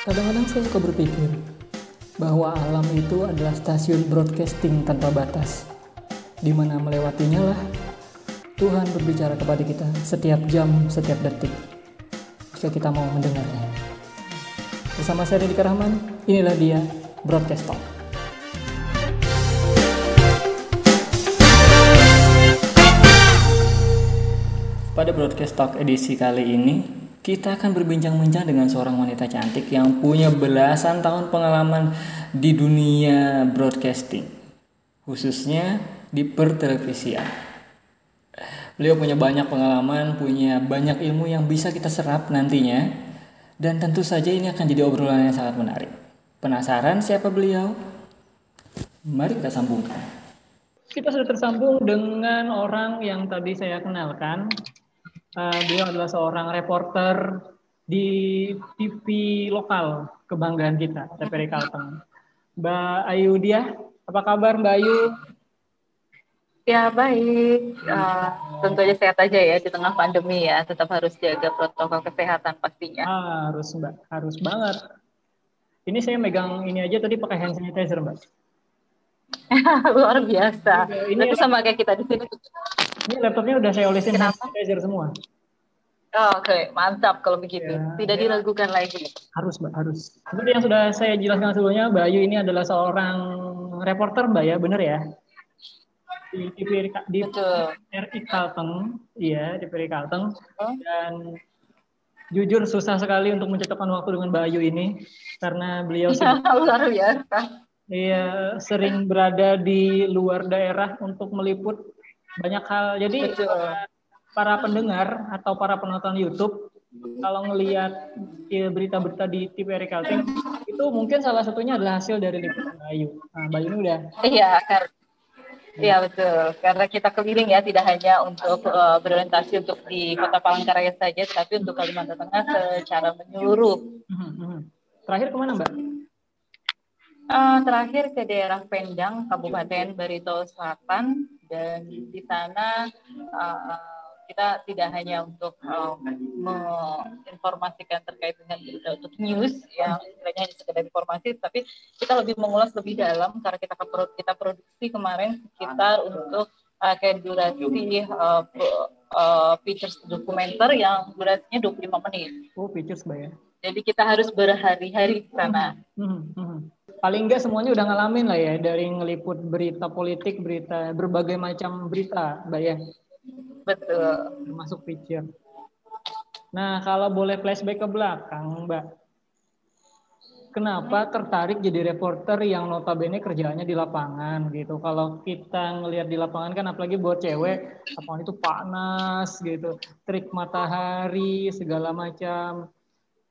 Kadang-kadang saya suka berpikir bahwa alam itu adalah stasiun broadcasting tanpa batas, di mana melewatinya lah Tuhan berbicara kepada kita setiap jam, setiap detik, jika kita mau mendengarnya. Bersama saya Deddy Rahman, inilah dia Broadcast Talk. Pada Broadcast Talk edisi kali ini, kita akan berbincang-bincang dengan seorang wanita cantik yang punya belasan tahun pengalaman di dunia broadcasting, khususnya di pertelevisian. Beliau punya banyak pengalaman, punya banyak ilmu yang bisa kita serap nantinya, dan tentu saja ini akan jadi obrolan yang sangat menarik. Penasaran siapa beliau? Mari kita sambungkan. Kita sudah tersambung dengan orang yang tadi saya kenalkan, Uh, beliau adalah seorang reporter di TV lokal kebanggaan kita, TVRI Kalteng. Mbak Ayu dia, apa kabar Mbak Ayu? Ya baik, uh, tentu aja sehat aja ya di tengah pandemi ya, tetap harus jaga protokol kesehatan pastinya. Ah, harus Mbak, harus banget. Ini saya megang ini aja tadi pakai hand sanitizer Mbak. Luar biasa. Ini Itu sama kayak kita di sini. Ini laptopnya udah saya olesin sanitizer semua. Oh, Oke, okay. mantap kalau begitu. Ya, Tidak ya. diragukan lagi. Harus, Mbak, harus. Seperti yang sudah saya jelaskan sebelumnya, Mbak Ayu ini adalah seorang reporter, Mbak ya, benar ya? Di TV di RI Kalteng, iya, di RI Kalteng. Oh. Dan jujur susah sekali untuk mencetakkan waktu dengan Mbak Ayu ini karena beliau luar biasa. Iya, sering berada di luar daerah untuk meliput banyak hal. Jadi Betul. para pendengar atau para penonton YouTube kalau ngelihat ya, berita-berita di TV Kalting itu mungkin salah satunya adalah hasil dari liputan Bayu. Nah, Bayu ini udah. Iya, karena Iya betul, karena kita keliling ya tidak hanya untuk uh, berorientasi untuk di Kota Palangkaraya saja, tapi untuk Kalimantan Tengah secara menyeluruh. Mhm, mhm. Terakhir ke mana Mbak? Uh, terakhir ke daerah Pendang, Kabupaten Barito Selatan, dan di sana uh, kita tidak hanya untuk uh, menginformasikan terkait dengan untuk news yang istilahnya hanya sekedar informasi, tapi kita lebih mengulas lebih dalam karena kita kita produksi kemarin sekitar untuk uh, kayak durasi uh, uh, features dokumenter yang durasinya 25 menit. Oh, features bayar. Jadi kita harus berhari-hari di sana. Hmm, hmm, hmm paling enggak semuanya udah ngalamin lah ya dari ngeliput berita politik, berita berbagai macam berita, Mbak ya. Betul. Masuk picture. Nah, kalau boleh flashback ke belakang, Mbak. Kenapa tertarik jadi reporter yang notabene kerjaannya di lapangan gitu? Kalau kita ngelihat di lapangan kan apalagi buat cewek, lapangan itu panas gitu, trik matahari segala macam.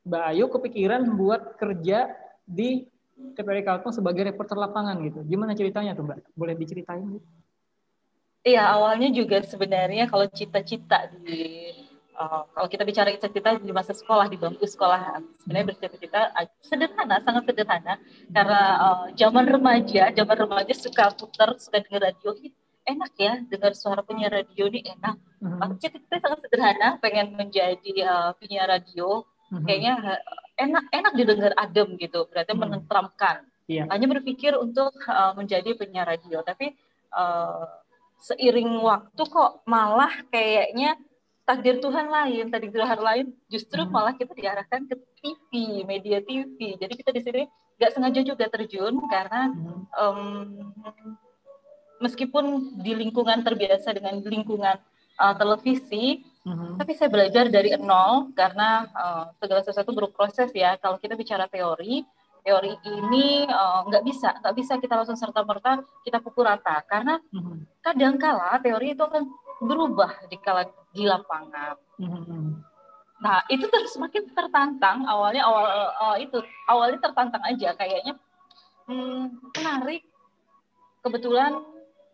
Mbak Ayu kepikiran buat kerja di TPRI Kalteng sebagai reporter lapangan gitu. Gimana ceritanya tuh Mbak? Boleh diceritain? Iya, awalnya juga sebenarnya kalau cita-cita di uh, kalau kita bicara cita-cita di masa sekolah di bangku sekolah sebenarnya bercita-cita sederhana, sangat sederhana karena uh, zaman remaja, zaman remaja suka putar, suka dengar radio enak ya dengar suara penyiar radio ini enak. Uh-huh. Cita-cita sangat sederhana, pengen menjadi uh, penyiar radio. Uh-huh. Kayaknya enak enak didengar adem gitu berarti hmm. menenteramkan yeah. hanya berpikir untuk uh, menjadi penyiar radio tapi uh, seiring waktu kok malah kayaknya takdir Tuhan lain takdir Tuhan lain justru hmm. malah kita diarahkan ke TV media TV jadi kita di sini nggak sengaja juga terjun karena hmm. um, meskipun di lingkungan terbiasa dengan lingkungan uh, televisi Mm-hmm. Tapi saya belajar dari nol karena uh, segala sesuatu berproses ya. Kalau kita bicara teori, teori ini uh, nggak bisa, nggak bisa kita langsung serta merta kita pukul rata karena mm-hmm. kadangkala teori itu akan berubah di kala di lapangan. Mm-hmm. Nah itu terus semakin tertantang. Awalnya awal uh, itu awalnya tertantang aja kayaknya hmm, menarik. Kebetulan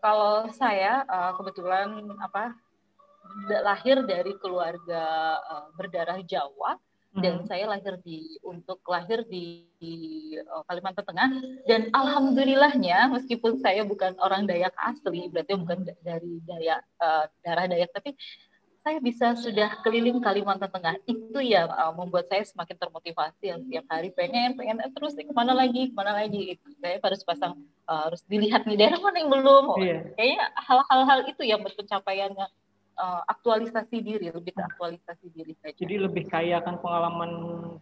kalau saya uh, kebetulan apa lahir dari keluarga uh, berdarah Jawa hmm. dan saya lahir di untuk lahir di, di uh, Kalimantan Tengah. Dan alhamdulillahnya meskipun saya bukan orang Dayak asli berarti bukan dari Dayak uh, darah Dayak tapi saya bisa sudah keliling Kalimantan Tengah. Itu ya uh, membuat saya semakin termotivasi yang setiap hari. Pengen pengen eh, terus nih, ke mana lagi ke mana lagi? Itu saya harus pasang uh, harus dilihat nih daerah mana yang belum. Yeah. kayaknya hal-hal itu yang pencapaiannya uh, aktualisasi diri lebih ke aktualisasi diri saja. Jadi lebih kaya kan pengalaman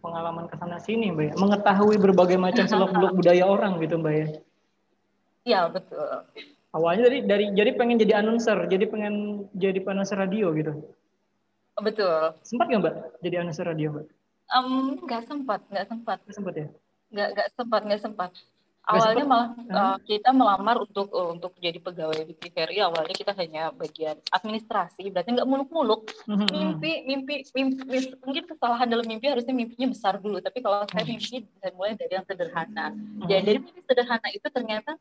pengalaman ke sana sini mbak ya? Mengetahui berbagai macam seluk beluk budaya orang gitu mbak ya. Iya betul. Awalnya dari dari jadi pengen jadi announcer jadi pengen jadi announcer radio gitu. Betul. Sempat nggak mbak jadi announcer radio mbak? Um, nggak sempat nggak sempat. Nggak sempat ya? Nggak nggak sempat nggak sempat awalnya malah uh, kita melamar untuk uh, untuk jadi pegawai di TVRI awalnya kita hanya bagian administrasi berarti nggak muluk-muluk mm-hmm. mimpi, mimpi mimpi mungkin kesalahan dalam mimpi harusnya mimpinya besar dulu tapi kalau saya mm-hmm. mimpi bisa mulai dari yang sederhana mm-hmm. ya dari mimpi sederhana itu ternyata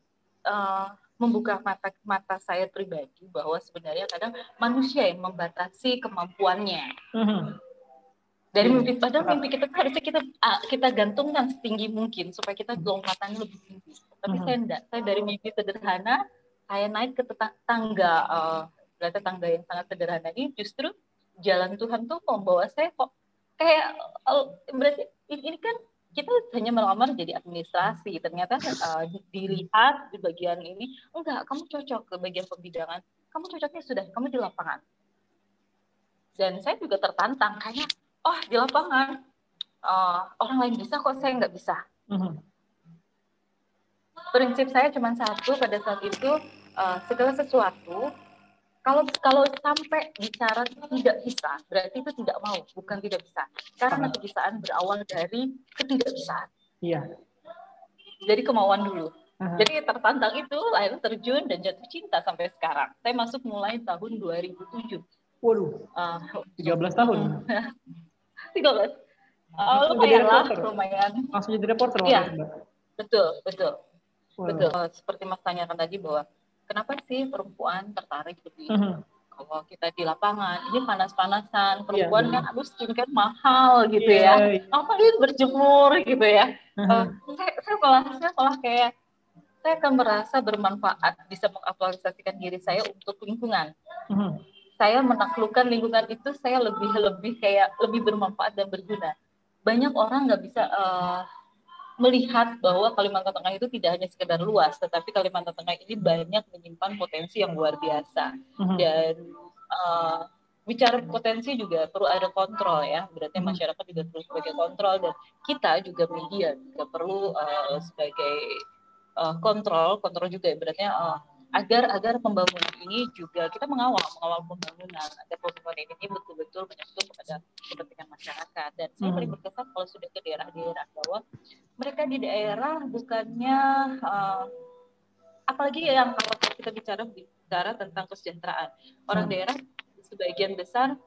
uh, membuka mata mata saya pribadi bahwa sebenarnya kadang manusia yang membatasi kemampuannya. Mm-hmm. Dari iya. mimpi padahal mimpi kita harusnya kita kita gantungkan setinggi mungkin supaya kita lompatannya lebih tinggi. Tapi mm-hmm. saya enggak. Saya dari mimpi sederhana saya naik ke tangga uh, tangga yang sangat sederhana ini justru jalan Tuhan tuh membawa saya kok kayak uh, berarti ini kan kita hanya melamar jadi administrasi ternyata uh, dilihat di bagian ini enggak kamu cocok ke bagian pembidangan kamu cocoknya sudah kamu di lapangan dan saya juga tertantang kayak oh di lapangan uh, orang lain bisa kok saya nggak bisa mm-hmm. prinsip saya cuma satu pada saat itu uh, segala sesuatu kalau kalau sampai bicara tidak bisa, berarti itu tidak mau, bukan tidak bisa. Karena kebisaan berawal dari ketidakbisaan. Iya. Jadi kemauan dulu. Jadi tertantang itu, akhirnya terjun dan jatuh cinta sampai sekarang. Saya masuk mulai tahun 2007. Waduh, uh, 13 tahun. 13. Oh, lumayan lah, lumayan. Langsung jadi reporter Iya, betul, betul. Wow. Betul. Seperti Mas tanyakan tadi bahwa kenapa sih perempuan tertarik lebih mm -hmm. kalau kita di lapangan ini panas-panasan perempuan yeah, kan aduh skincare mahal gitu yeah, ya yeah. apa ini berjemur gitu ya mm -hmm. uh, saya, saya malah saya malah kayak saya akan merasa bermanfaat bisa mengaktualisasikan diri saya untuk lingkungan. Mm -hmm. Saya menaklukkan lingkungan itu saya lebih lebih kayak lebih bermanfaat dan berguna. Banyak orang nggak bisa uh, melihat bahwa Kalimantan Tengah itu tidak hanya sekedar luas, tetapi Kalimantan Tengah ini banyak menyimpan potensi yang luar biasa. Uh-huh. Dan uh, bicara potensi juga perlu ada kontrol ya, berarti uh-huh. masyarakat juga perlu sebagai kontrol dan kita juga media juga perlu uh, sebagai uh, kontrol, kontrol juga ya, berarti uh, agar agar pembangunan ini juga kita mengawal mengawal pembangunan agar pembangunan ini betul-betul menyentuh kepada kepentingan masyarakat dan saya hmm. paling berkesan kalau sudah ke daerah-daerah bahwa mereka di daerah bukannya uh, apalagi yang kalau kita bicara bicara tentang kesejahteraan orang hmm. daerah sebagian besar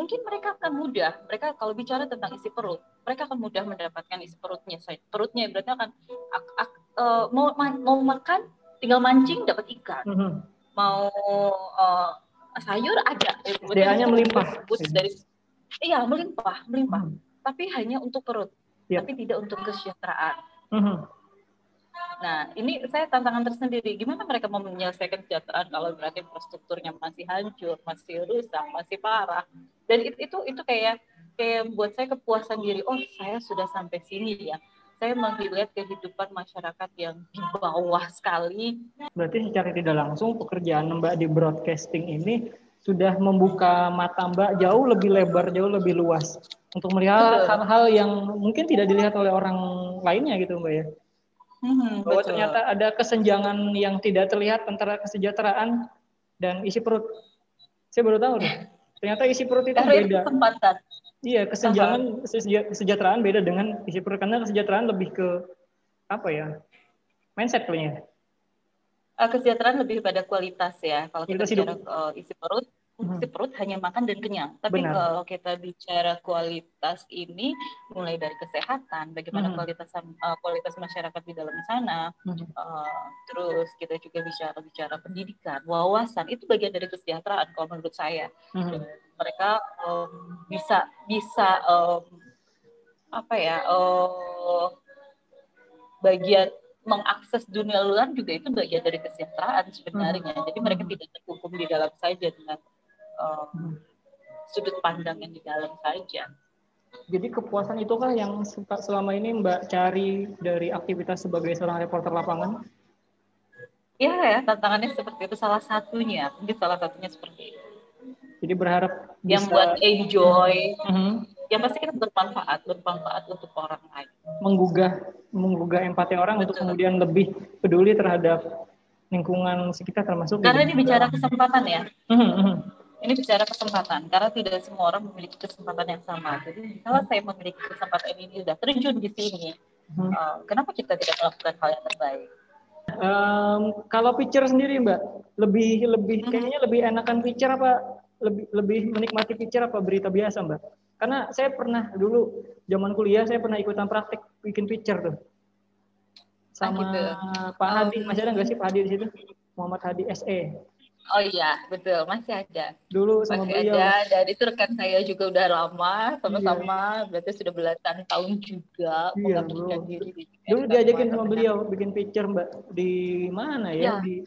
mungkin mereka akan mudah mereka kalau bicara tentang isi perut mereka akan mudah mendapatkan isi perutnya perutnya berarti akan ak, ak, uh, mau mau makan tinggal mancing dapat ikan. Mm -hmm. Mau uh, sayur ada. SDA-nya melimpah. Dari iya melimpah, melimpah. Mm -hmm. Tapi hanya untuk perut, yep. tapi tidak untuk kesejahteraan. Mm -hmm. Nah, ini saya tantangan tersendiri. Gimana mereka mau menyelesaikan kesejahteraan kalau berarti infrastrukturnya masih hancur, masih rusak, masih parah. Dan itu itu, itu kayak kayak buat saya kepuasan diri. Oh, saya sudah sampai sini ya saya melihat kehidupan masyarakat yang di bawah sekali. Berarti secara tidak langsung pekerjaan Mbak di broadcasting ini sudah membuka mata Mbak jauh lebih lebar, jauh lebih luas untuk melihat hal-hal yang mungkin tidak dilihat oleh orang lainnya gitu Mbak ya. Hmm, Bahwa betul. ternyata ada kesenjangan yang tidak terlihat antara kesejahteraan dan isi perut. Saya baru tahu nih. Ternyata isi perut itu beda. Kesempatan. Iya, kesenjangan kesejahteraan beda dengan isi perut karena kesejahteraan lebih ke apa ya? Mindset kayaknya. Uh, kesejahteraan lebih pada kualitas ya. Kalau kita bicara uh, isi perut, isi hmm. perut hanya makan dan kenyang. Tapi Benar. kalau kita bicara kualitas ini mulai dari kesehatan, bagaimana hmm. kualitas uh, kualitas masyarakat di dalam sana, hmm. uh, terus kita juga bicara bicara pendidikan, wawasan itu bagian dari kesejahteraan kalau menurut saya. Hmm. mereka um, bisa bisa um, apa ya uh, bagian mengakses dunia luar juga itu bagian dari kesejahteraan sebenarnya. Hmm. Jadi mereka tidak terhukum di dalam saja dengan uh, sudut pandang yang di dalam saja. Jadi kepuasan itu kah yang selama ini Mbak cari dari aktivitas sebagai seorang reporter lapangan? Iya ya, tantangannya seperti itu salah satunya. Mungkin salah satunya seperti itu. Jadi berharap yang bisa... buat enjoy. Uh -huh. Yang pasti kita bermanfaat, bermanfaat untuk orang lain. Menggugah, menggugah empati orang Betul. untuk kemudian lebih peduli terhadap lingkungan sekitar termasuk. Karena ini bicara kesempatan ya. Uh -huh ini bicara kesempatan karena tidak semua orang memiliki kesempatan yang sama. Jadi kalau saya memiliki kesempatan ini sudah terjun di sini, hmm. uh, kenapa kita tidak melakukan hal yang terbaik? Um, kalau picture sendiri Mbak, lebih lebih hmm. kayaknya lebih enakan picture apa lebih lebih menikmati picture apa berita biasa Mbak? Karena saya pernah dulu zaman kuliah saya pernah ikutan praktik bikin picture tuh sama ah, gitu. Pak Hadi masih ada nggak sih Pak Hadi di situ? Muhammad Hadi SE. Oh iya, betul, masih ada. Dulu sama masih beliau. ada, dan itu rekan saya juga udah lama, sama-sama, iya. berarti sudah belasan tahun juga iya, mengabdikan diri. Di Dulu diajakin sama beliau bikin picture mbak di mana ya? ya. Di,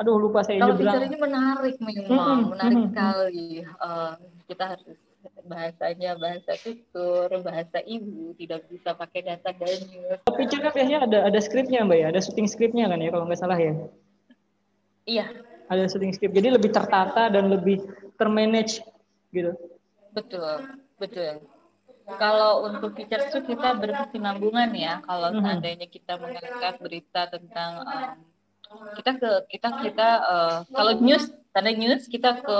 aduh lupa saya Kalau picture ini menarik memang, mm -hmm. menarik mm -hmm. sekali. Uh, kita harus bahasanya bahasa tutur, bahasa ibu, tidak bisa pakai data dan news. Picture kan biasanya ada ada skripnya mbak ya, ada syuting skripnya kan ya kalau nggak salah ya? Iya, ada shooting script. Jadi lebih tertata dan lebih termanage gitu. Betul, betul. Kalau untuk features itu kita berkesinambungan ya. Kalau mm-hmm. seandainya kita mengangkat berita tentang um, kita ke kita kita uh, kalau news tanda news kita ke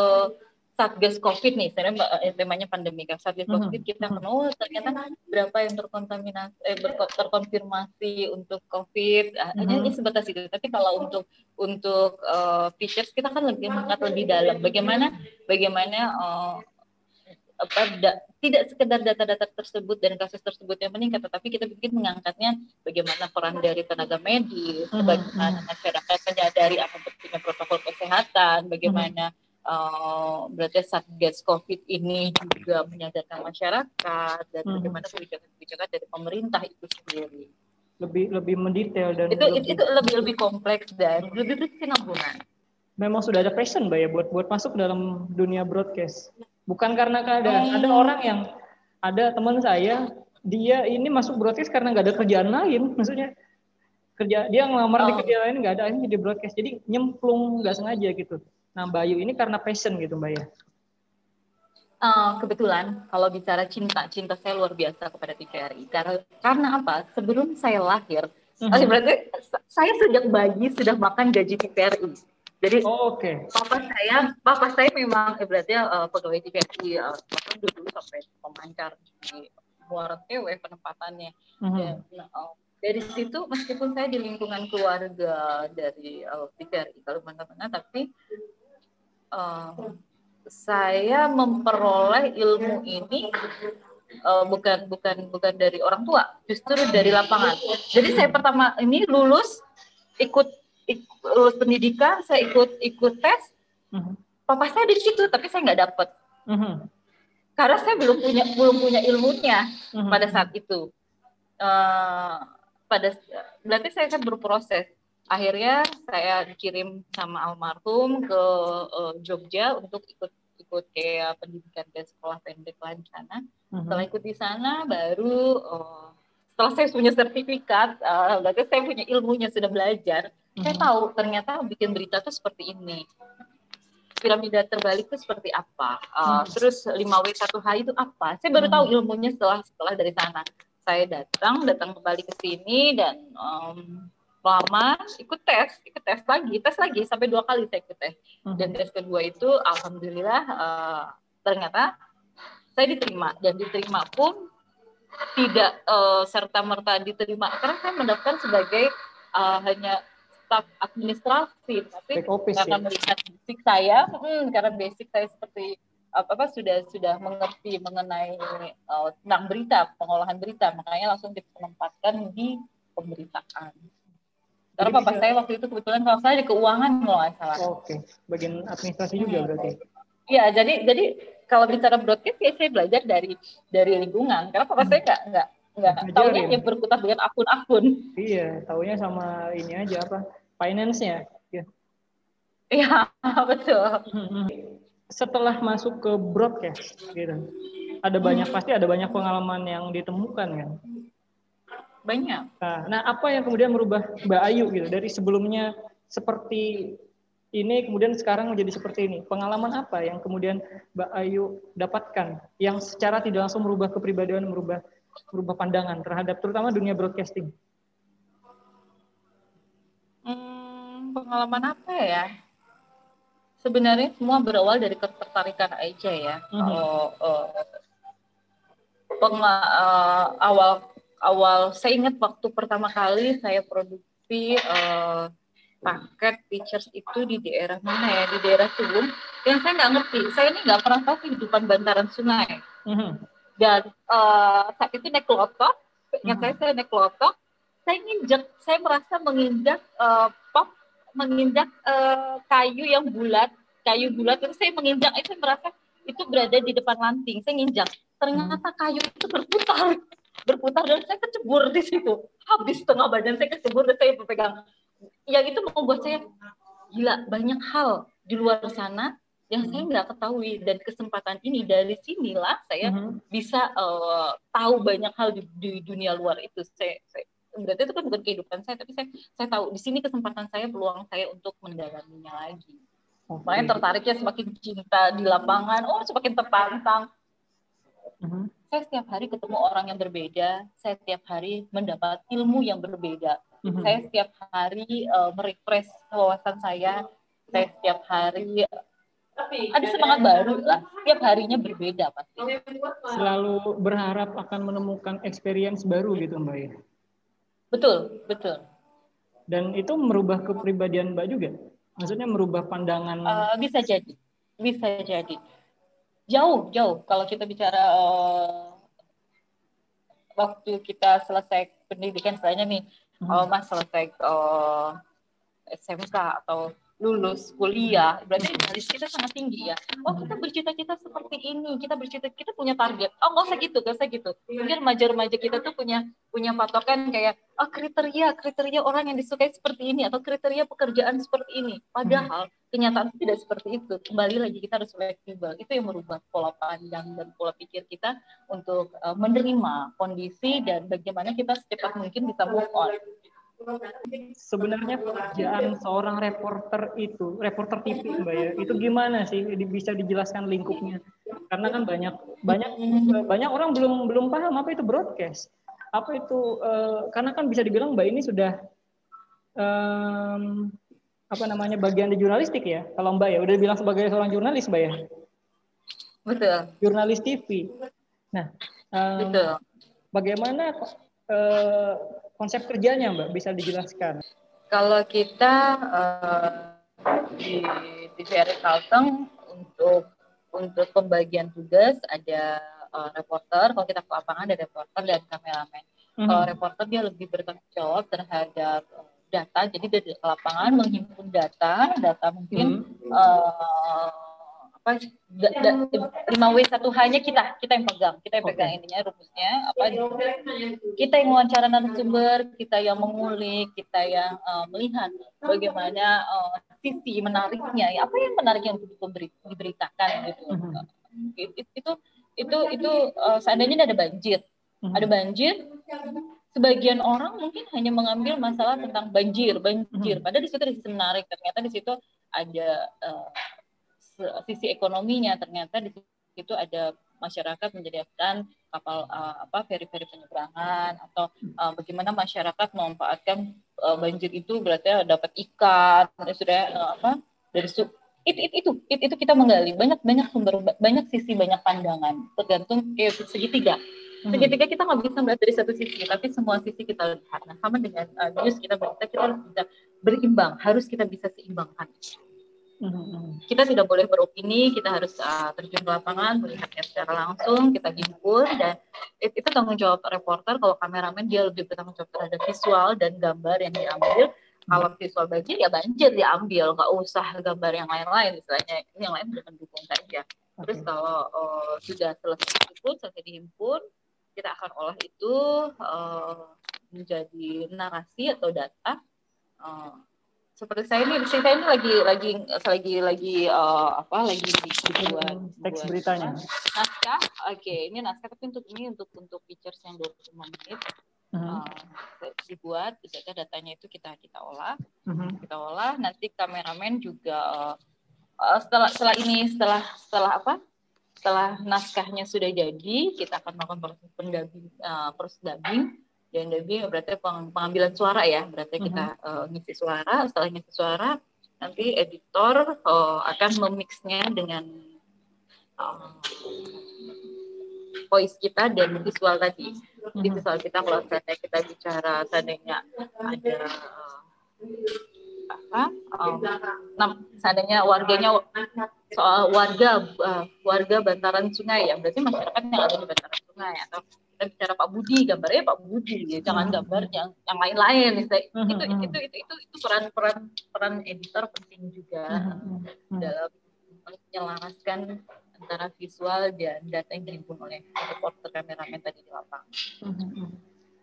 Satgas COVID nih, sebenarnya eh, temanya pandemi kan. Satgas mm-hmm. COVID kita mm-hmm. oh ternyata berapa yang terkontaminasi, eh, terkonfirmasi untuk COVID. Ah, hanya mm-hmm. ini sebatas itu. Tapi kalau untuk untuk uh, features kita kan lebih mengangkat lebih dalam. Bagaimana bagaimana uh, apa da, tidak sekedar data-data tersebut dan kasus tersebut yang meningkat, tetapi kita bikin mengangkatnya bagaimana peran dari tenaga medis, bagaimana masyarakat menyadari apa pentingnya protokol kesehatan, bagaimana mm-hmm Uh, berarti satgas COVID ini juga menyadarkan masyarakat dan hmm. bagaimana kebijakan-kebijakan dari pemerintah itu sendiri. Lebih lebih mendetail dan itu lebih, itu lebih lebih kompleks dan lebih berkesinambungan. Memang sudah ada passion, mbak ya buat buat masuk dalam dunia broadcast. Bukan karena keadaan. Hmm. Ada orang yang ada teman saya dia ini masuk broadcast karena nggak ada kerjaan lain, maksudnya kerja dia ngelamar oh. di kerjaan lain nggak ada ini di broadcast jadi nyemplung nggak sengaja gitu Nah, Bayu ini karena passion gitu, Mbak ya? Uh, kebetulan kalau bicara cinta, cinta saya luar biasa kepada TVRI. Karena karena apa? Sebelum saya lahir, mm -hmm. berarti saya sejak bayi sudah makan gaji TVRI. Jadi oh, okay. papa saya, papa saya memang eh, berarti uh, pegawai TVRI, uh, dulu sampai pemancar di Muara TW penempatannya. Mm -hmm. Dan, uh, dari situ meskipun saya di lingkungan keluarga dari uh, TVRI Kalimantan Tengah, tapi uh, saya memperoleh ilmu ini uh, bukan bukan bukan dari orang tua, justru dari lapangan. Jadi saya pertama ini lulus ikut, ikut lulus pendidikan, saya ikut ikut tes. Uh-huh. Papa saya di situ, tapi saya nggak dapet. Uh-huh. Karena saya belum punya belum punya ilmunya uh-huh. pada saat itu. Uh, pada berarti saya kan berproses akhirnya saya dikirim sama almarhum ke uh, Jogja untuk ikut ikut kayak pendidikan ke sekolah pendek lancana. Uh-huh. Setelah ikut di sana baru uh, setelah saya punya sertifikat, uh, berarti saya punya ilmunya sudah belajar. Uh-huh. Saya tahu ternyata bikin berita itu seperti ini. Piramida terbalik itu seperti apa? Uh, uh-huh. Terus 5W1H itu apa? Saya baru tahu ilmunya setelah setelah dari sana. Saya datang datang kembali ke sini dan um, lama ikut tes ikut tes lagi tes lagi sampai dua kali saya ikut tes hmm. dan tes kedua itu alhamdulillah uh, ternyata saya diterima dan diterima pun tidak uh, eh, serta merta diterima karena saya mendaftar sebagai uh, hanya staf administrasi tapi karena ya? melihat basic saya hmm, karena basic saya seperti apa apa sudah sudah mengerti mengenai uh, tentang berita pengolahan berita makanya langsung ditempatkan di pemberitaan karena papa saya waktu itu kebetulan kalau saya di keuangan kalau nggak salah. Oke, okay. bagian administrasi juga hmm. berarti. Iya, jadi jadi kalau bicara broadcast ya saya belajar dari dari lingkungan. Karena papa hmm. saya nggak nggak nggak tahunya ya berkutat dengan akun-akun. Iya, tahunya sama ini aja apa finance-nya. Iya, ya, betul. setelah masuk ke broadcast gitu ada banyak pasti ada banyak pengalaman yang ditemukan kan banyak. Nah, nah apa yang kemudian merubah Mbak Ayu gitu? Dari sebelumnya seperti ini kemudian sekarang menjadi seperti ini. Pengalaman apa yang kemudian Mbak Ayu dapatkan yang secara tidak langsung merubah kepribadian merubah merubah pandangan terhadap terutama dunia broadcasting? Hmm, pengalaman apa ya? Sebenarnya semua berawal dari ketertarikan aja ya. Mm -hmm. uh, pengla, uh, awal awal saya ingat waktu pertama kali saya produksi uh, paket features itu di daerah mana ya di daerah Tulung yang saya nggak ngerti saya ini nggak pernah tahu kehidupan bantaran sungai mm -hmm. dan uh, saat itu naik klotok mm -hmm. saya saya naik klotok saya nginjak saya merasa menginjak uh, pop menginjak uh, kayu yang bulat, kayu bulat terus saya menginjak itu saya merasa itu berada di depan lanting. Saya nginjak. Ternyata kayu itu berputar. Berputar dan saya kecebur di situ. Habis setengah badan saya kecebur dan saya berpegang. Yang itu membuat saya gila banyak hal di luar sana yang saya nggak ketahui dan kesempatan ini dari sinilah saya mm-hmm. bisa uh, tahu banyak hal di, di dunia luar itu saya, saya berarti itu kan bukan kehidupan saya tapi saya saya tahu di sini kesempatan saya peluang saya untuk mendalaminya lagi okay. makanya tertariknya semakin cinta di lapangan oh semakin tertantang uh-huh. Saya setiap hari ketemu orang yang berbeda saya setiap hari mendapat ilmu yang berbeda uh-huh. saya setiap hari uh, merefresh wawasan saya saya setiap hari ada semangat baru lah setiap harinya berbeda pasti selalu berharap akan menemukan experience baru gitu mbak ya Betul, betul. Dan itu merubah kepribadian Mbak juga? Maksudnya merubah pandangan? Uh, bisa jadi, bisa jadi. Jauh, jauh. Kalau kita bicara uh, waktu kita selesai pendidikan, misalnya nih, hmm. uh, Mas selesai uh, SMK atau lulus kuliah berarti idealis kita sangat tinggi ya. Oh kita bercita-cita seperti ini kita bercita kita punya target. Oh nggak usah gitu nggak usah gitu. Mungkin remaja-remaja kita tuh punya punya patokan kayak oh kriteria kriteria orang yang disukai seperti ini atau kriteria pekerjaan seperti ini. Padahal kenyataan tidak seperti itu. Kembali lagi kita harus fleksibel. Itu yang merubah pola pandang dan pola pikir kita untuk uh, menerima kondisi dan bagaimana kita secepat mungkin bisa move on Sebenarnya pekerjaan seorang reporter itu, reporter TV Mbak ya, itu gimana sih bisa dijelaskan lingkupnya? Karena kan banyak banyak banyak orang belum belum paham apa itu broadcast. Apa itu uh, karena kan bisa dibilang Mbak ini sudah um, apa namanya bagian di jurnalistik ya. Kalau Mbak ya udah bilang sebagai seorang jurnalis Mbak ya. Betul. Jurnalis TV. Nah, um, Betul. Bagaimana uh, konsep kerjanya Mbak bisa dijelaskan? Kalau kita uh, di TVRI Kalteng untuk untuk pembagian tugas ada uh, reporter, kalau kita ke lapangan ada reporter dan kameramen. Mm-hmm. Kalau reporter dia lebih bertanggung jawab terhadap data, jadi dari lapangan menghimpun data, data mungkin mm-hmm. uh, apa lima W satu hanya kita kita yang pegang kita yang pegang okay. intinya rumusnya apa kita yang wawancara narasumber kita yang mengulik kita yang uh, melihat bagaimana uh, sisi menariknya ya apa yang menarik yang diberi, diberitakan gitu uh, itu itu itu, itu uh, seandainya ada banjir uh-huh. ada banjir sebagian orang mungkin hanya mengambil masalah tentang banjir banjir uh-huh. padahal di situ ada sisi menarik ternyata di situ ada uh, sisi ekonominya ternyata di situ ada masyarakat menyediakan kapal uh, apa feri-feri penyeberangan atau uh, bagaimana masyarakat memanfaatkan uh, banjir itu berarti dapat ikan sudah uh, apa dari su itu itu, itu itu itu kita menggali. Banyak banyak sumber banyak sisi banyak pandangan. Tergantung kayak segitiga. Hmm. segitiga kita nggak bisa melihat dari satu sisi tapi semua sisi kita lihat. Nah sama dengan uh, news kita berita kita harus bisa berimbang. Harus kita bisa seimbangkan kita tidak boleh beropini, kita harus uh, terjun ke lapangan, melihatnya secara langsung, kita himpun dan itu, itu tanggung jawab reporter. Kalau kameramen dia lebih bertanggung jawab terhadap visual dan gambar yang diambil. Kalau visual banjir ya banjir diambil, nggak usah gambar yang lain-lain, istilahnya ini yang lain berikan dukung saja. Terus kalau uh, sudah selesai itu, selesai dihimpun, kita akan olah itu uh, menjadi narasi atau data. Uh, seperti saya ini, saya ini lagi lagi lagi lagi uh, apa lagi dibuat teks beritanya. Naskah, oke, okay. ini naskah tapi untuk ini untuk untuk pictures yang 25 menit. Uh, dibuat, kita datanya itu kita kita olah, uh-huh. kita olah. Nanti kameramen juga uh, uh, setelah setelah ini setelah setelah apa? Setelah naskahnya sudah jadi, kita akan melakukan proses pendubbing, uh, proses dubbing dan dubbing berarti peng, pengambilan suara ya berarti uh -huh. kita uh, ngisi suara setelah ngisi suara nanti editor uh, akan memixnya dengan uh, voice kita dan visual tadi uh -huh. di visual kita kalau seandainya kita bicara seandainya ada apa um, nah, seandainya warganya soal warga uh, warga bantaran sungai ya berarti masyarakat yang ada di bantaran sungai atau kita bicara Pak Budi gambarnya Pak Budi ya. jangan hmm. gambar yang yang lain-lain hmm, itu, itu, itu itu itu itu peran peran peran editor penting juga hmm, dalam menyelaraskan antara visual dan data yang dihimpun oleh reporter kameramen tadi di lapangan.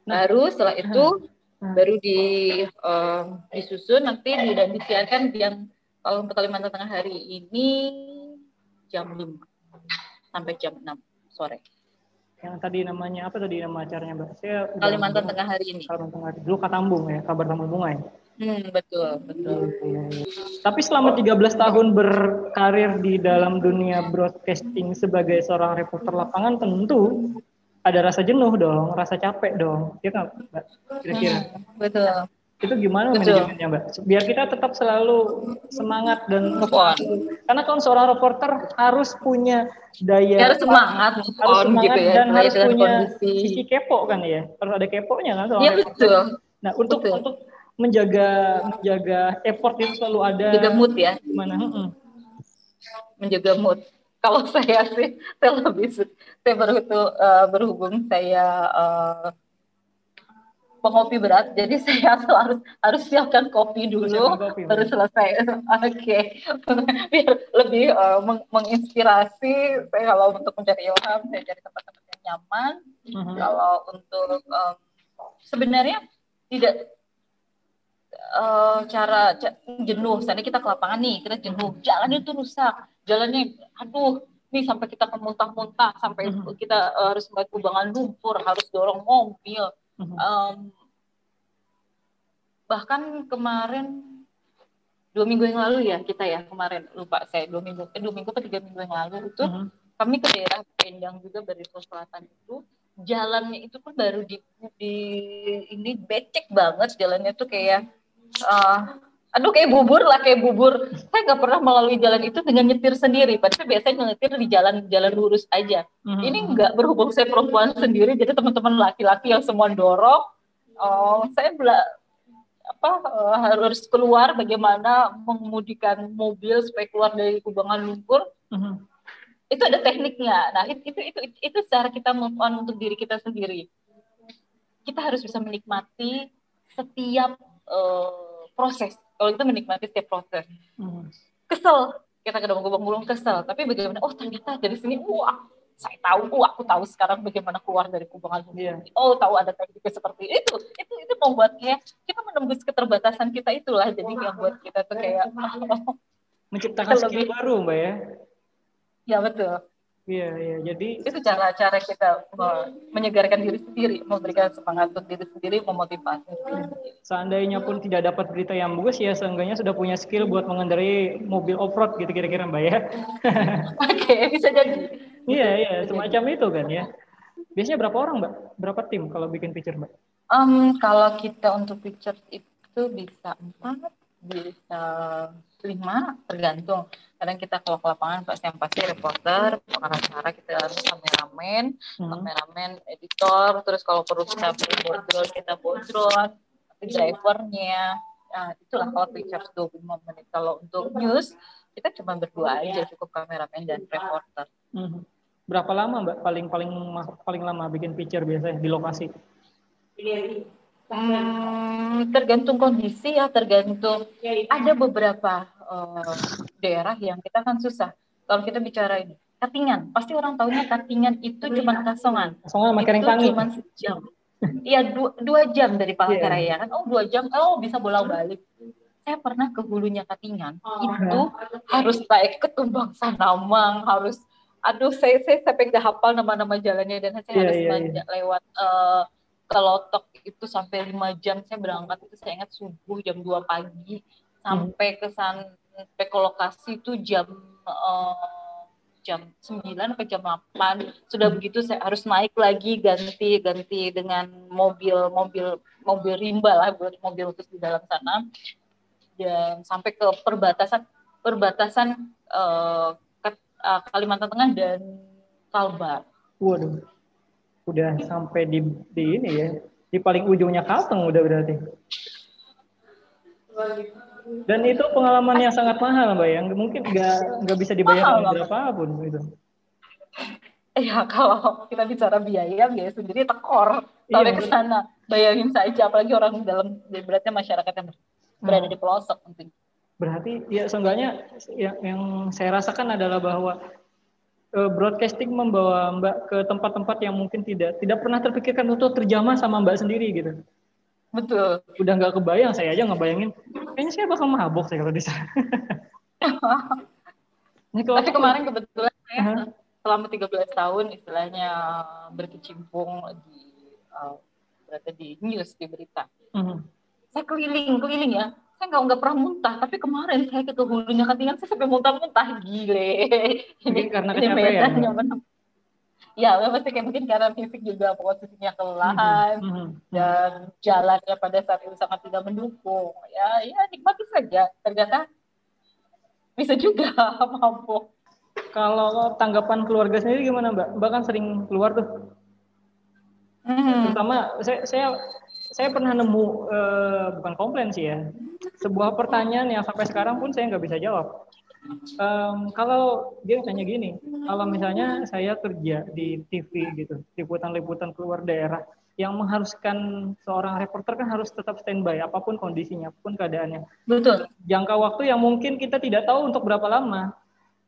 Baru setelah itu baru di um, disusun nanti dan disiarkan yang kalau untuk Kalimantan Tengah hari ini jam 5 sampai jam 6 sore yang tadi namanya apa tadi nama acaranya mbak? Saya Kalimantan Tengah hari ini. Kalimantan Tengah hari. Dulu Katambung ya, kabar tamu bunga ya. Hmm, betul, betul. Ya. Tapi selama 13 tahun berkarir di dalam dunia broadcasting sebagai seorang reporter lapangan tentu ada rasa jenuh dong, rasa capek dong. Ya kan, Mbak? Kira-kira. Hmm, betul itu gimana manajemennya mbak? Biar kita tetap selalu semangat dan move on. Karena kan seorang reporter harus punya daya harus semangat harus semangat gitu ya, dan harus punya kondisi. sisi kepo kan ya? Harus ada keponya kan iya betul. Nah untuk betul. untuk menjaga menjaga effort itu selalu ada. Menjaga mood ya? Gimana? Hmm. menjaga mood. Kalau saya sih saya lebih saya baru itu uh, berhubung saya uh, pengopi berat, jadi saya harus harus siapkan kopi dulu kopi, baru selesai. Oke, okay. biar lebih uh, meng menginspirasi. Saya kalau untuk mencari ilham, saya cari tempat-tempat yang nyaman. Uh -huh. Kalau untuk um, sebenarnya tidak uh, cara, jenuh. Misalnya kita ke lapangan nih, kita jenuh, jalannya itu rusak, jalannya, aduh, nih sampai kita kemuntah-muntah, sampai -huh. kita uh, harus membuat kubangan lumpur, harus dorong mobil um, bahkan kemarin dua minggu yang lalu ya kita ya kemarin lupa saya dua minggu eh, dua minggu atau tiga minggu yang lalu itu uh-huh. kami ke daerah Pendang juga dari Selatan itu jalannya itu pun baru di, di ini becek banget jalannya tuh kayak uh, aduh kayak bubur lah kayak bubur. Saya nggak pernah melalui jalan itu dengan nyetir sendiri. Padahal biasanya nyetir di jalan jalan lurus aja. Mm-hmm. ini nggak berhubung saya perempuan sendiri jadi teman-teman laki-laki yang semua dorong oh saya bela apa uh, harus keluar bagaimana mengemudikan mobil supaya keluar dari kubangan lumpur. Mm-hmm. itu ada tekniknya. Nah itu, itu itu itu cara kita move on untuk diri kita sendiri. Kita harus bisa menikmati setiap uh, proses kalau kita menikmati setiap proses hmm. kesel kita ke gulung kesel tapi bagaimana oh ternyata dari sini wah saya tahu, oh aku tahu sekarang bagaimana keluar dari kubangan yeah. Oh tahu ada tekniknya seperti itu. Itu itu membuat kayak kita menembus keterbatasan kita itulah. Jadi yang buat kita tuh kayak menciptakan skill baru, mbak ya. Ya betul. Iya, iya. Jadi itu cara-cara kita menyegarkan diri sendiri, memberikan semangat untuk diri sendiri, memotivasi. Seandainya pun tidak dapat berita yang bagus, ya seenggaknya sudah punya skill buat mengendarai mobil off-road gitu kira-kira Mbak ya. Oke, bisa jadi. Iya, iya, semacam itu kan ya. Biasanya berapa orang Mbak? Berapa tim kalau bikin picture Mbak? Um, kalau kita untuk picture itu bisa empat, bisa lima, tergantung. Kadang kita kalau ke lapangan pasti yang pasti reporter pengacara kita harus kameramen hmm. kameramen editor terus kalau perlu kita drone kita drone tapi drivernya. Nah, itulah kalau pictures 25 menit. Kalau untuk news kita cuma berdua aja cukup kameramen dan reporter. Hmm. berapa lama mbak? Paling paling paling lama bikin picture biasanya di lokasi? Hmm, tergantung kondisi ya, tergantung. Ada beberapa uh, daerah yang kita kan susah. Kalau kita bicara ini, Katingan, pasti orang tahunya Katingan itu cuma kasongan. Kasongan sama kering tangi. Cuma sejam. Iya dua, dua jam dari Palangkaraya yeah. kan. Oh dua jam, oh bisa bolak balik. saya pernah ke hulunya Katingan itu harus naik ke Tumbang Sanamang harus aduh saya saya sampai nggak hafal nama-nama jalannya dan saya yeah, harus yeah, yeah. lewat uh, ke Lotok itu sampai lima jam saya berangkat itu saya ingat subuh jam 2 pagi sampai ke sana sampai ke lokasi itu jam uh, jam 9 atau jam 8 sudah begitu saya harus naik lagi ganti ganti dengan mobil mobil mobil rimba lah mobil khusus di dalam sana dan sampai ke perbatasan perbatasan uh, ke, uh, Kalimantan Tengah dan Kalbar. Waduh, udah sampai di, di ini ya, di paling ujungnya Kalteng udah berarti. Dan itu pengalaman yang sangat mahal, Mbak, yang mungkin nggak nggak bisa dibayar berapapun itu. Ya kalau kita bicara biaya, biaya sendiri tekor sampai iya, ke sana. Bayangin saja, apalagi orang dalam berarti masyarakat yang berada di pelosok penting. Berarti ya seenggaknya yang, yang saya rasakan adalah bahwa uh, broadcasting membawa Mbak ke tempat-tempat yang mungkin tidak tidak pernah terpikirkan untuk terjamah sama Mbak sendiri gitu. Betul. Udah nggak kebayang, saya aja ngebayangin, kayaknya saya bakal mabok saya kalau di sana. Tapi kemarin kebetulan saya uh -huh. selama 13 tahun istilahnya berkecimpung di uh, berada di news di berita. Uh -huh saya keliling keliling ya. Saya nggak nggak pernah muntah. Tapi kemarin saya ke hulunya ketinggian saya sampai muntah-muntah. Gile. Ini karena kecapean ya ya pasti kayak mungkin karena fisik juga posisinya kelelahan mm -hmm. dan jalannya pada saat itu sangat tidak mendukung. Ya ya nikmati saja. Ternyata bisa juga mampu. Kalau tanggapan keluarga sendiri gimana mbak? Mbak kan sering keluar tuh. Mm. terutama saya saya saya pernah nemu uh, bukan komplain sih ya. Sebuah pertanyaan yang sampai sekarang pun saya nggak bisa jawab um, kalau dia tanya gini kalau misalnya saya kerja di TV gitu liputan-liputan keluar daerah yang mengharuskan seorang reporter kan harus tetap standby apa pun kondisinya apa pun keadaannya. Betul. Jangka waktu yang mungkin kita tidak tahu untuk berapa lama.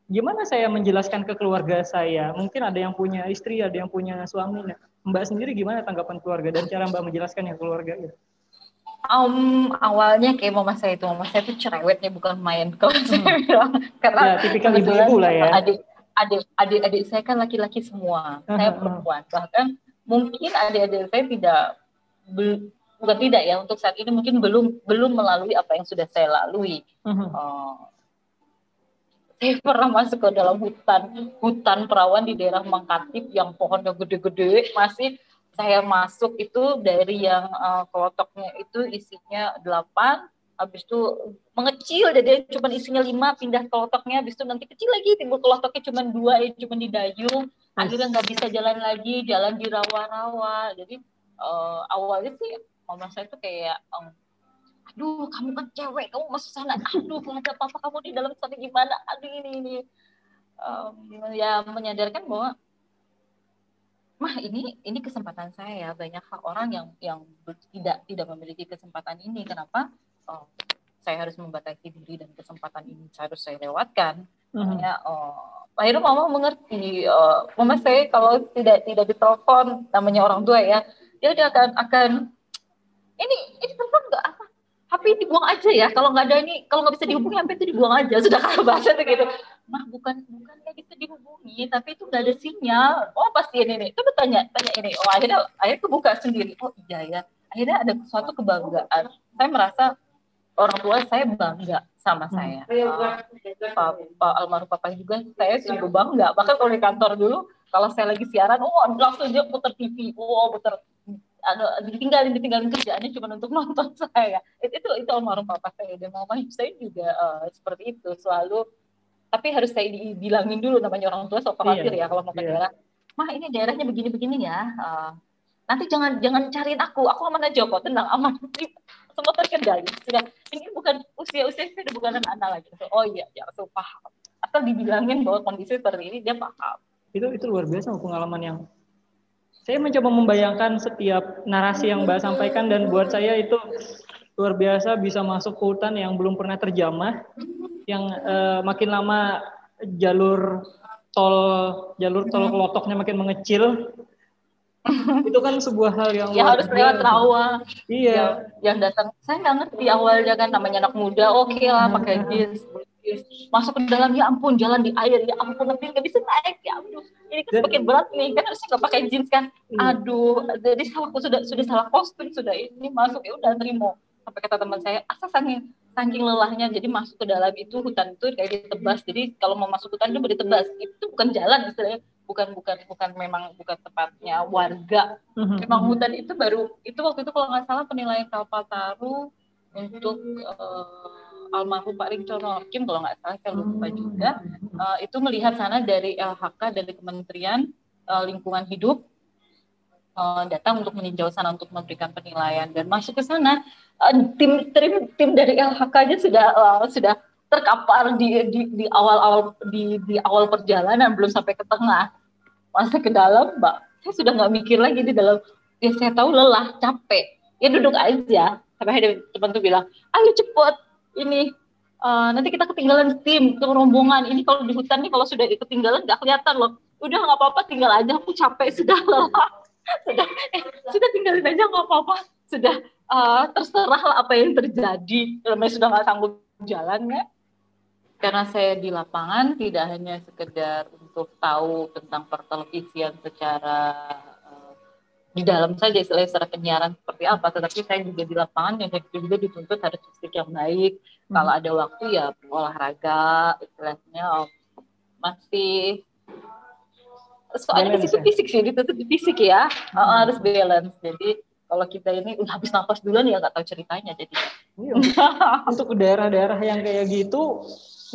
Gimana saya menjelaskan ke keluarga saya? Mungkin ada yang punya istri ada yang punya suami Mbak sendiri gimana tanggapan keluarga dan cara Mbak menjelaskan yang keluarga gitu? Um, awalnya kayak mama saya itu, mama saya itu cerewetnya bukan main kalau hmm. saya bilang karena ya, tipikal ibu-ibu lah ya. Adik, adik, adik, adik saya kan laki-laki semua, uh-huh. saya perempuan. Bahkan mungkin adik-adik saya tidak bukan tidak ya untuk saat ini mungkin belum belum melalui apa yang sudah saya lalui. Uh-huh. Uh, saya pernah masuk ke dalam hutan hutan perawan di daerah Mangkatip yang pohonnya gede-gede masih saya masuk itu dari yang uh, kelotoknya itu isinya delapan habis itu mengecil jadi cuma isinya lima pindah kelotoknya habis itu nanti kecil lagi timbul kelotoknya cuma dua ya cuma di dayung. Akhirnya nggak bisa jalan lagi jalan di rawa-rawa. Jadi uh, awalnya sih mama saya tuh kayak um, aduh kamu kan cewek kamu masuk sana aduh kalau ada apa-apa kamu di dalam sana gimana? Aduh ini ini. Um, ya menyadarkan bahwa mah ini ini kesempatan saya banyak hak orang yang yang tidak tidak memiliki kesempatan ini. Kenapa? Oh, saya harus membatasi diri dan kesempatan ini harus saya lewatkan. Makanya oh, akhirnya mama mengerti oh, mama saya kalau tidak tidak ditelepon namanya orang tua ya dia dia akan akan ini ini telepon nggak? Apa? HP dibuang aja ya. Kalau nggak ada ini kalau nggak bisa dihubungi HP itu dibuang aja. Sudah kalau bahasa tuh gitu. Mah bukan bukan tapi itu nggak ada sinyal. Oh pasti ini nih coba tanya tanya ini oh akhirnya akhirnya kebuka sendiri. Oh iya ya akhirnya ada suatu kebanggaan. Saya merasa orang tua saya bangga sama hmm. saya. Uh, papa almarhum papa juga saya juga bangga. Bahkan kalau di kantor dulu kalau saya lagi siaran oh langsung dia putar TV oh putar ada ditinggalin ditinggalin kerjaannya cuma untuk nonton saya. Itu itu, itu almarhum papa saya. Dan mama saya juga uh, seperti itu. Selalu tapi harus saya dibilangin dulu namanya orang tua so khawatir iya, ya kalau mau ke iya. daerah mah ini daerahnya begini-begini ya uh, nanti jangan jangan cariin aku. Aku aman aja kok tenang aman. Semua terkendali. Sudah ini bukan usia usia saya bukan anak-anak lagi. So, oh iya ya so paham. Asal dibilangin bahwa kondisi seperti ini dia paham. Itu itu luar biasa pengalaman yang saya mencoba membayangkan setiap narasi yang Mbak sampaikan dan buat saya itu luar biasa bisa masuk ke hutan yang belum pernah terjamah, yang uh, makin lama jalur tol jalur tol kelotoknya makin mengecil. itu kan sebuah hal yang ya harus lewat rawa. Iya. Yang, yang datang. Saya nggak ngerti awalnya kan namanya anak muda oke okay lah pakai jeans masuk ke dalam ya ampun jalan di air ya ampun nanti nggak bisa naik ya aduh ini kan semakin berat nih kan harusnya nggak pakai jeans kan. Iya. aduh jadi salah sudah sudah salah kostum sudah ini masuk ya udah terima. Sampai kata teman saya asal saking saking lelahnya jadi masuk ke dalam itu hutan itu kayak ditebas. Jadi kalau mau masuk hutan itu ditebas. Itu bukan jalan istilahnya. Bukan bukan bukan memang bukan tempatnya warga. Mm-hmm. memang hutan itu baru itu waktu itu kalau nggak salah penilaian Kalpataru untuk uh, almarhum Pak Ringcono Kim kalau nggak salah saya lupa juga uh, itu melihat sana dari LHK dari Kementerian uh, Lingkungan Hidup uh, datang untuk meninjau sana untuk memberikan penilaian. Dan masuk ke sana uh, tim tim tim dari LHK nya sudah uh, sudah terkapar di di di awal-awal di di awal perjalanan belum sampai ke tengah. Masa ke dalam mbak. Saya sudah nggak mikir lagi di dalam. Ya saya tahu lelah capek. Ya duduk aja. Sampai ada teman tuh bilang ayo cepet. Ini uh, nanti kita ketinggalan tim ke rombongan. Ini kalau di hutan nih kalau sudah ketinggalan nggak kelihatan loh. Udah nggak apa-apa tinggal aja. Aku capek sudah lelah sudah eh, sudah tinggalin aja nggak apa-apa sudah uh, terserah lah apa yang terjadi namanya sudah nggak sanggup jalan ya karena saya di lapangan tidak hanya sekedar untuk tahu tentang pertelevisian secara uh, di dalam saja istilahnya secara penyiaran seperti apa, tetapi saya juga di lapangan yang saya juga dituntut harus fisik yang baik. Hmm. Kalau ada waktu ya olahraga, istilahnya oh, masih soalnya itu ya? fisik sih dituntut fisik ya, hmm. oh, harus balance. Jadi kalau kita ini udah habis nafas duluan ya nggak tahu ceritanya jadi. Iya, untuk daerah-daerah yang kayak gitu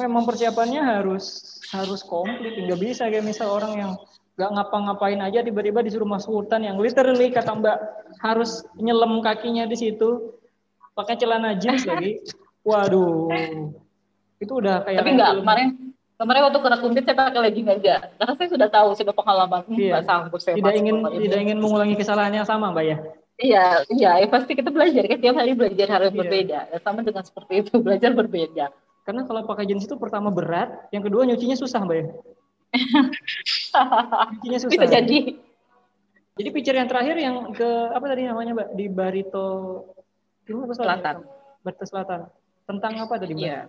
memang persiapannya harus harus komplit nggak bisa kayak misal orang yang nggak ngapa-ngapain aja tiba-tiba disuruh masuk hutan yang literally kata mbak harus nyelam kakinya di situ pakai celana jeans lagi waduh itu udah kayak tapi enggak kemarin kemarin waktu kena kumpit saya pakai legging aja karena saya sudah tahu sudah pengalaman iya. sanggup saya tidak ingin tidak ingin mengulangi kesalahan yang sama mbak ya Iya, iya, ya pasti kita belajar kan tiap hari belajar harus iya. berbeda. Sama dengan seperti itu belajar berbeda. Karena kalau pakai jeans itu pertama berat, yang kedua nyucinya susah, Mbak ya. nyucinya susah. Bisa jadi. Jadi picture yang terakhir yang ke apa tadi namanya, Mbak? Di Barito Timur Selatan. Barito Selatan. Tentang apa tadi, Mbak? Iya.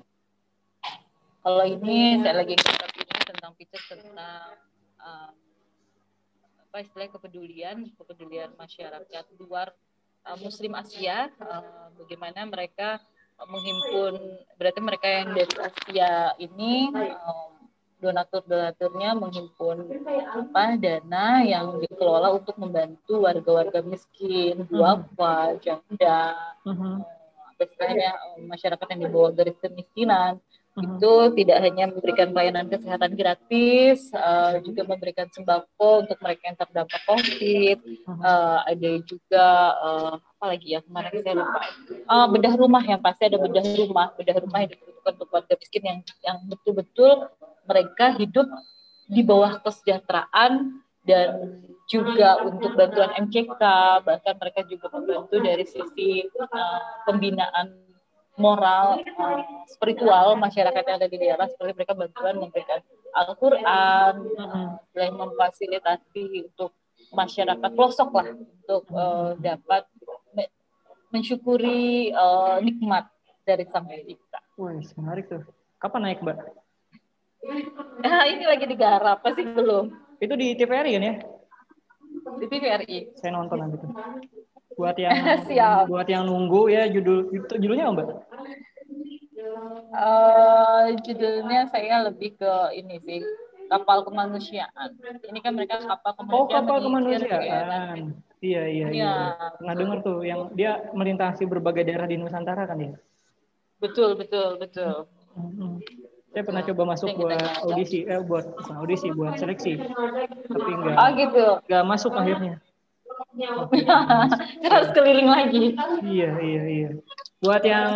Kalau ini saya lagi ini tentang picture tentang uh, apa istilah kepedulian, kepedulian masyarakat luar uh, Muslim Asia, uh, bagaimana mereka menghimpun berarti mereka yang dari Asia ini um, donatur-donaturnya menghimpun apa dana yang dikelola untuk membantu warga-warga miskin, duafa, janda, uh-huh. masyarakat yang di bawah garis kemiskinan itu tidak hanya memberikan pelayanan kesehatan gratis, uh, juga memberikan sembako untuk mereka yang terdampak COVID. Uh, ada juga uh, apa lagi ya kemarin saya lupa. Uh, bedah rumah yang pasti ada bedah rumah, bedah rumah yang diperuntukkan untuk warga miskin yang yang betul-betul mereka hidup di bawah kesejahteraan dan juga untuk bantuan MCK bahkan mereka juga membantu dari sisi uh, pembinaan moral uh, spiritual masyarakat yang ada di daerah seperti mereka bantuan memberikan Al-Quran uh, memfasilitasi untuk masyarakat pelosok lah untuk uh, dapat me mensyukuri uh, nikmat dari sang pencipta. Wah, menarik tuh. Kapan naik, Mbak? Nah, ini lagi digarap, pasti belum. Itu di TVRI kan ya? Di TVRI. Saya nonton nanti tuh buat yang Siap. buat yang nunggu ya judul itu judulnya apa mbak? Uh, judulnya saya lebih ke ini sih kapal kemanusiaan. Ini kan mereka kapal kemanusiaan. Oh kapal kemanusiaan. Iya iya iya. iya. Pernah dengar tuh yang dia melintasi berbagai daerah di Nusantara kan ya? Betul betul betul. Hmm. Saya pernah coba masuk buat audisi, eh buat audisi, buat seleksi, tapi enggak. Oh gitu. Enggak masuk akhirnya. Harus keliling lagi. Iya iya iya. Buat yang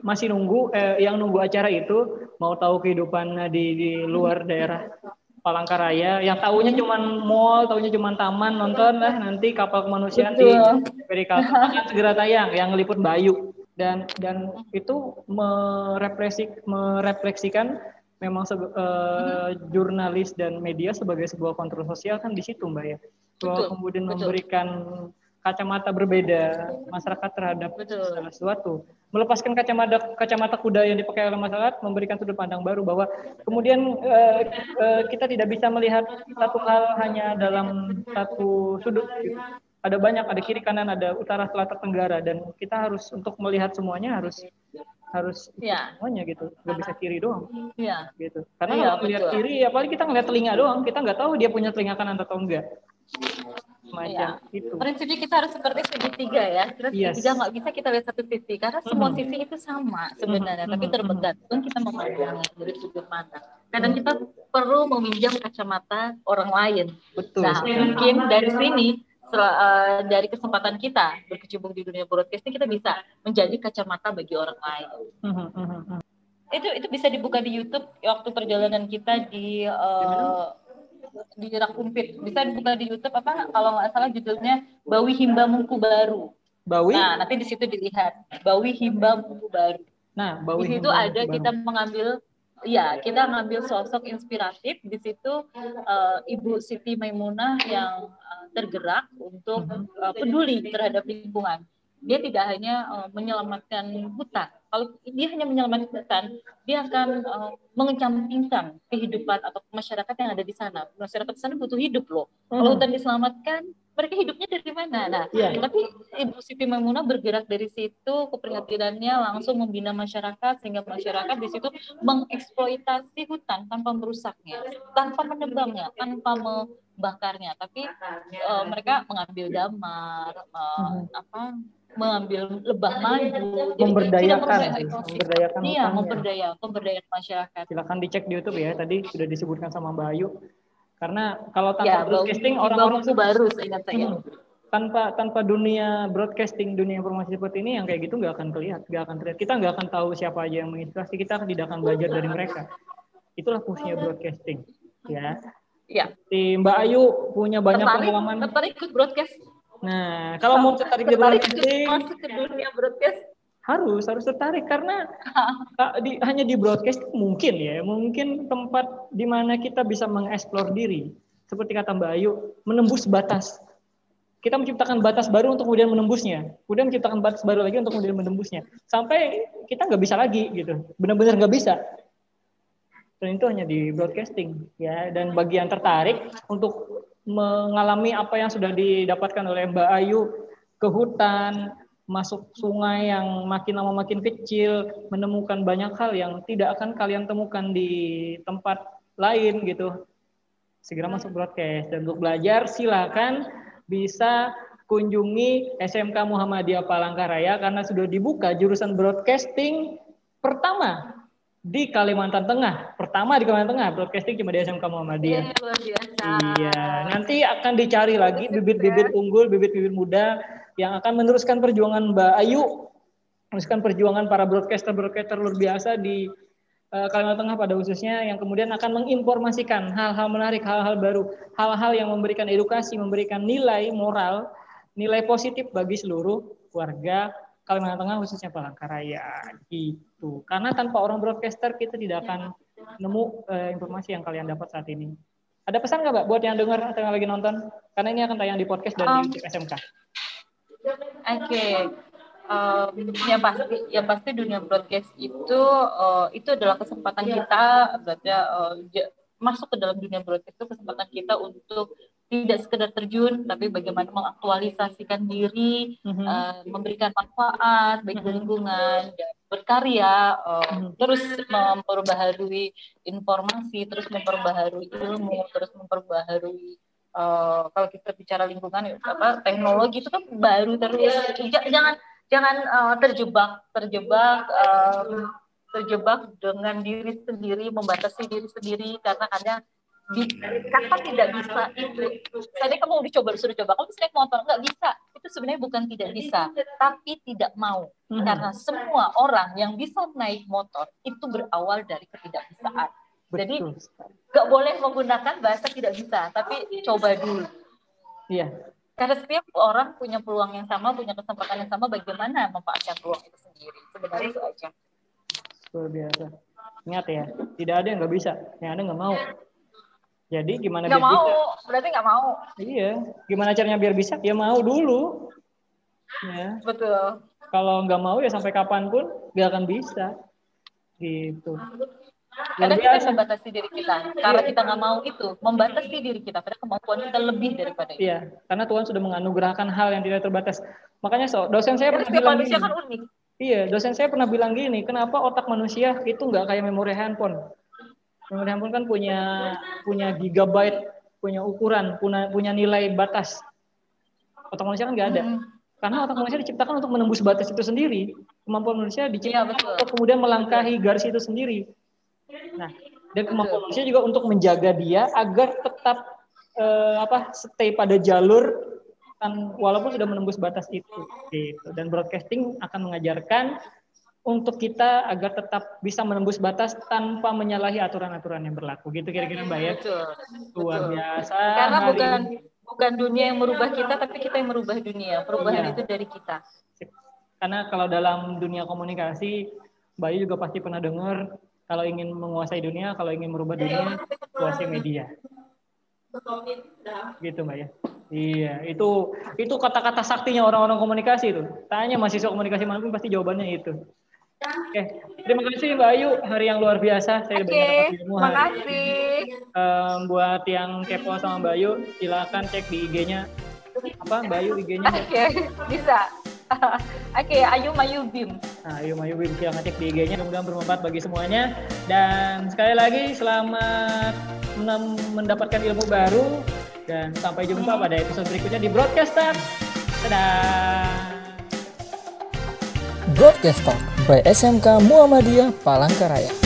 masih nunggu eh, yang nunggu acara itu mau tahu kehidupan di di luar daerah Palangkaraya yang tahunya cuma mall, tahunya cuma taman, nonton lah nanti kapal kemanusiaan di akan segera tayang yang liput Bayu. Dan dan itu merefleksik merefleksikan memang uh, jurnalis dan media sebagai sebuah kontrol sosial kan di situ mbak ya Betul. kemudian Betul. memberikan kacamata berbeda masyarakat terhadap Betul. sesuatu. Melepaskan kacamata kacamata kuda yang dipakai oleh masyarakat, memberikan sudut pandang baru bahwa kemudian uh, uh, kita tidak bisa melihat satu hal hanya dalam satu sudut. Gitu. Ada banyak, ada kiri kanan, ada utara selatan tenggara, dan kita harus untuk melihat semuanya harus harus ya. semuanya gitu nggak bisa kiri doang ya. gitu karena ya, kalau kiri apalagi kita ngeliat telinga doang kita nggak tahu dia punya telinga kanan atau enggak semacam ya. itu. Prinsipnya kita harus seperti segitiga ya. Terus yes. segitiga nggak bisa kita lihat satu sisi karena semua sisi itu sama sebenarnya, mm. tapi tergantung kita memandangnya dari sudut pandang. Kadang kita perlu meminjam kacamata orang lain. Betul. Nah, mungkin dari sini uh, dari kesempatan kita berkecimpung di dunia broadcasting kita bisa menjadi kacamata bagi orang lain. Mm-hmm. Itu itu bisa dibuka di YouTube waktu perjalanan kita di uh, di Rakumpit. Bisa dibuka di YouTube apa kalau nggak salah judulnya Bawi Himba Mungku Baru. Bawi. Nah, nanti di situ dilihat Bawi Himba Mungku Baru. Nah, Bawi di situ Himba ada kita mengambil ya kita mengambil sosok inspiratif di situ uh, Ibu Siti Maimunah yang uh, tergerak untuk uh, peduli terhadap lingkungan dia tidak hanya uh, menyelamatkan hutan. Kalau dia hanya menyelamatkan hutan, dia akan uh, mengecampingkan kehidupan atau masyarakat yang ada di sana. Masyarakat di sana butuh hidup loh. Hmm. Kalau hutan diselamatkan, mereka hidupnya dari mana? Nah, yeah. tapi Ibu Siti Maimunah bergerak dari situ, keprihatinannya langsung membina masyarakat sehingga masyarakat di situ mengeksploitasi hutan tanpa merusaknya, tanpa menebangnya, tanpa membakarnya, tapi uh, mereka mengambil damar, uh, hmm. apa mengambil lebah madu. memberdayakan memberdayakan iya memberdaya pemberdayaan masyarakat. Silakan dicek di YouTube ya tadi sudah disebutkan sama Mbak Ayu. Karena kalau tanpa ya, broadcasting orang-orang baru ingat saya. Hmm, tanpa tanpa dunia broadcasting dunia informasi seperti ini yang kayak gitu nggak akan terlihat nggak akan terlihat. Kita nggak akan tahu siapa aja yang menginspirasi kita tidak akan belajar dari mereka. Itulah fungsinya broadcasting ya Ya. Di Mbak Ayu punya banyak tertarik, pengalaman. Tertarik ikut broadcast? Nah, kalau mau tertarik di broadcasting, masuk ke dunia broadcast. Harus harus tertarik karena di, hanya di broadcast mungkin ya mungkin tempat di mana kita bisa mengeksplor diri. Seperti kata Mbak Ayu menembus batas. Kita menciptakan batas baru untuk kemudian menembusnya. Kemudian menciptakan batas baru lagi untuk kemudian menembusnya. Sampai kita nggak bisa lagi gitu. Benar-benar nggak bisa dan itu hanya di broadcasting ya. Dan bagi yang tertarik untuk mengalami apa yang sudah didapatkan oleh Mbak Ayu ke hutan, masuk sungai yang makin lama makin kecil, menemukan banyak hal yang tidak akan kalian temukan di tempat lain gitu. Segera masuk broadcast. Dan untuk belajar silakan bisa kunjungi SMK Muhammadiyah Palangkaraya karena sudah dibuka jurusan broadcasting pertama di Kalimantan Tengah. Pertama di Kalimantan Tengah, broadcasting cuma di SMK Muhammadiyah. Iya, Iya, nanti akan dicari lagi bibit-bibit unggul, bibit-bibit muda yang akan meneruskan perjuangan Mbak Ayu, meneruskan perjuangan para broadcaster-broadcaster luar biasa di uh, Kalimantan Tengah pada khususnya yang kemudian akan menginformasikan hal-hal menarik, hal-hal baru, hal-hal yang memberikan edukasi, memberikan nilai moral, nilai positif bagi seluruh warga Kalimantan Tengah khususnya Palangkaraya gitu. Karena tanpa orang broadcaster kita tidak akan nemu uh, informasi yang kalian dapat saat ini. Ada pesan nggak Mbak buat yang dengar atau yang lagi nonton? Karena ini akan tayang di podcast dan um, di SMK. Oke. Okay. Um, yang pasti yang pasti dunia broadcast itu uh, itu adalah kesempatan kita berarti uh, masuk ke dalam dunia broadcast itu kesempatan kita untuk tidak sekedar terjun, tapi bagaimana mengaktualisasikan diri, mm-hmm. uh, memberikan manfaat bagi mm-hmm. lingkungan, dan berkarya, uh, mm-hmm. terus memperbaharui informasi, terus memperbaharui ilmu, terus memperbaharui uh, kalau kita bicara lingkungan apa teknologi itu kan baru terus, jangan jangan uh, terjebak terjebak uh, terjebak dengan diri sendiri, membatasi diri sendiri karena kadang di, kata tidak bisa itu. Tadi kamu udah coba sudah coba. Kamu naik motor? Nggak bisa. Itu sebenarnya bukan tidak bisa tapi tidak mau. Hmm. karena semua orang yang bisa naik motor itu berawal dari ketidakbisaan. Jadi nggak boleh menggunakan bahasa tidak bisa tapi coba dulu. Iya. Karena setiap orang punya peluang yang sama punya kesempatan yang sama bagaimana memanfaatkan peluang itu sendiri? Sebenarnya itu aja. Luar biasa. Ingat ya tidak ada yang nggak bisa yang ada nggak mau Jadi gimana nggak biar mau, bisa? berarti nggak mau. Iya. Gimana caranya biar bisa? Ya mau dulu. Ya. Betul. Kalau nggak mau ya sampai kapan pun nggak akan bisa. Gitu. Luar Kadang kita biasa. membatasi diri kita. Karena kita nggak mau itu, membatasi diri kita. Padahal kemampuan kita lebih daripada itu. Iya, karena Tuhan sudah menganugerahkan hal yang tidak terbatas. Makanya so, dosen saya Karena pernah bilang manusia gini. kan unik. Iya, dosen saya pernah bilang gini, kenapa otak manusia itu nggak kayak memori handphone? Memori handphone kan punya punya gigabyte, punya ukuran, punya punya nilai batas. Otak manusia kan nggak ada. Hmm. Karena otak manusia diciptakan untuk menembus batas itu sendiri. Kemampuan manusia diciptakan betul. untuk kemudian melangkahi garis itu sendiri. Nah, dan kemampuan manusia juga untuk menjaga dia agar tetap eh, apa stay pada jalur kan walaupun sudah menembus batas itu gitu. Dan broadcasting akan mengajarkan untuk kita agar tetap bisa menembus batas tanpa menyalahi aturan-aturan yang berlaku. Gitu kira-kira Mbak ya. Betul. Luar betul. biasa. Karena bukan ini. bukan dunia yang merubah kita, tapi kita yang merubah dunia. Perubahan Iya. itu dari kita. Karena kalau dalam dunia komunikasi, Mbak Yu juga pasti pernah dengar kalau ingin menguasai dunia, kalau ingin merubah dunia, kuasai media. Gitu Mbak ya. Iya, itu itu kata-kata saktinya orang-orang komunikasi itu. Tanya mahasiswa komunikasi mana pun pasti jawabannya itu. Oke, terima kasih Mbak Ayu, hari yang luar biasa. Saya Oke, banyak ilmu hari makasih. Em, buat yang kepo sama Mbak Ayu, silakan cek di IG-nya. Apa Mbak Ayu IG-nya? Oke, bisa. Oke, Ayu Mayu Bim. Nah, ayo Mayu Wim silahkan cek di IG-nya. Mudah-mudahan bermanfaat bagi semuanya. Dan sekali lagi selamat mendapatkan ilmu baru dan sampai jumpa pada episode berikutnya di Broadcast Talk. Dadah. Broadcast Talk by SMK Muhammadiyah Palangkaraya.